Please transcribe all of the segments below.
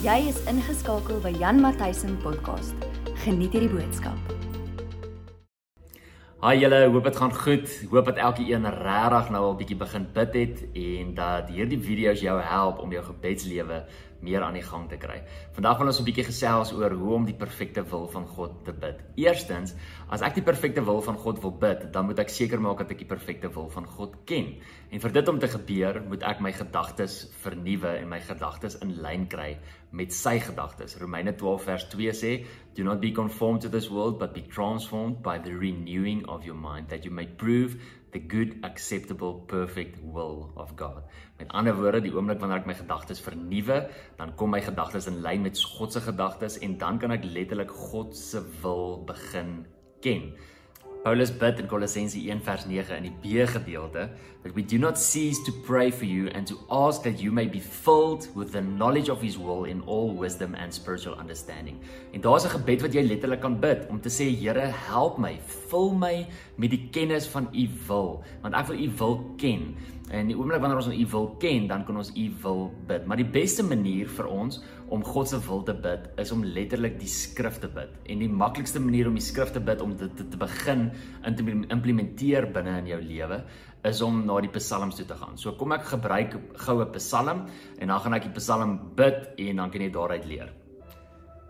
Jy is ingeskakel by Jan Matthysen podcast. Geniet hierdie boodskap. Haai julle, hoop dit gaan goed. Hoop dat elke een regtig nou al bietjie begin bid het en dat hierdie video's jou help om jou gebedslewe meer aan die gang te kry. Vandag wil ons 'n bietjie gesels oor hoe om die perfekte wil van God te bid. Eerstens, as ek die perfekte wil van God wil bid, dan moet ek seker maak dat ek die perfekte wil van God ken. En vir dit om te gebeur, moet ek my gedagtes vernuwe en my gedagtes in lyn kry met sy gedagtes. Romeine 12 vers 2 sê, "Do not be conformed to this world, but be transformed by the renewing of your mind, that you may prove the good, acceptable, perfect will of God." Met ander woorde, die oomblik wanneer ek my gedagtes vernuwe, dan kom my gedagtes in lyn met God se gedagtes en dan kan ek letterlik God se wil begin ken. Paulus bid in Kolossense 1 vers 9 in die B gedeelte that we do not cease to pray for you and to ask that you may be filled with the knowledge of his will in all wisdom and spiritual understanding. En daar's 'n gebed wat jy letterlik kan bid om te sê Here, help my, vul my met die kennis van u wil, want ek wil u wil ken. En die oomblik wanneer ons u wil ken, dan kan ons u wil bid. Maar die beste manier vir ons om God se wil te bid is om letterlik die skrif te bid. En die maklikste manier om die skrif te bid om dit te, te, te begin in te implementeer binne in jou lewe is om na die psalms toe te gaan. So kom ek gebruik goue psalm en dan gaan ek die psalm bid en dan kan jy daaruit leer.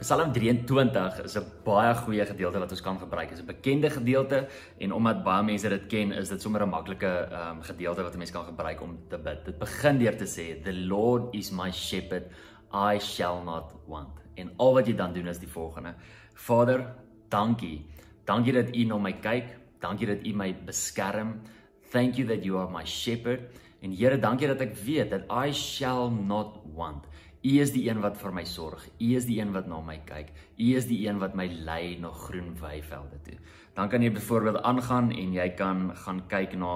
Psalm 23 is 'n baie goeie gedeelte wat ons kan gebruik. Dit is 'n bekende gedeelte en omdat baie mense dit ken, is dit sommer 'n maklike ehm um, gedeelte wat 'n mens kan gebruik om te bid. Dit begin deur te sê, "The Lord is my shepherd, I shall not want." En al wat jy dan doen is die volgende: Vader, dankie. Dankie dat U na my kyk. Dankie dat U my beskerm. Thank you that you are my shepherd. En Here, dankie dat ek weet dat I shall not want. U is die een wat vir my sorg. U is die een wat na my kyk. U is die een wat my lei na groen weivelde toe. Dan kan jy byvoorbeeld aangaan en jy kan gaan kyk na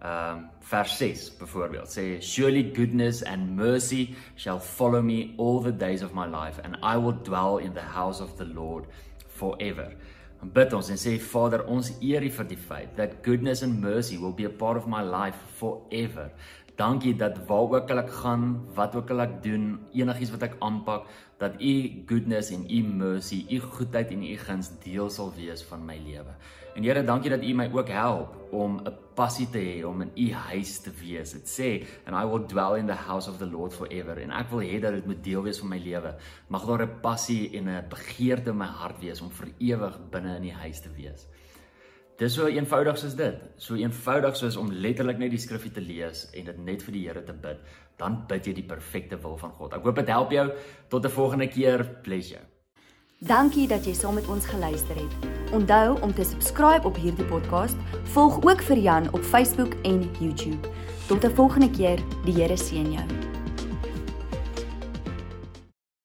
ehm um, vers 6 byvoorbeeld. Sê surely goodness and mercy shall follow me all the days of my life and I will dwell in the house of the Lord forever. En bid ons en sê Vader, ons eer U vir die feit that goodness and mercy will be a part of my life forever. Dankie dat waar ook al ek gaan, wat ook al ek doen, enigiets wat ek aanpak, dat u goodness en u mercy, u goedheid en u guns deel sal wees van my lewe. En Here, dankie dat u my ook help om 'n passie te hê om in u huis te wees. Dit sê, and I will dwell in the house of the Lord forever. En ek wil hê dat dit moet deel wees van my lewe. Mag daar 'n passie en 'n begeerte in my hart wees om vir ewig binne in die huis te wees. Dis so eenvoudig soos dit. So eenvoudig soos om letterlik net die skrifgie te lees en dit net vir die Here te bid. Dan bid jy die perfekte wil van God. Ek hoop dit help jou. Tot 'n volgende keer. You. Dankie dat jy saam met ons geluister het. Onthou om te subscribe op hierdie podcast. Volg ook vir Jan op Facebook en YouTube. Tot 'n volgende keer. Die Here seën jou.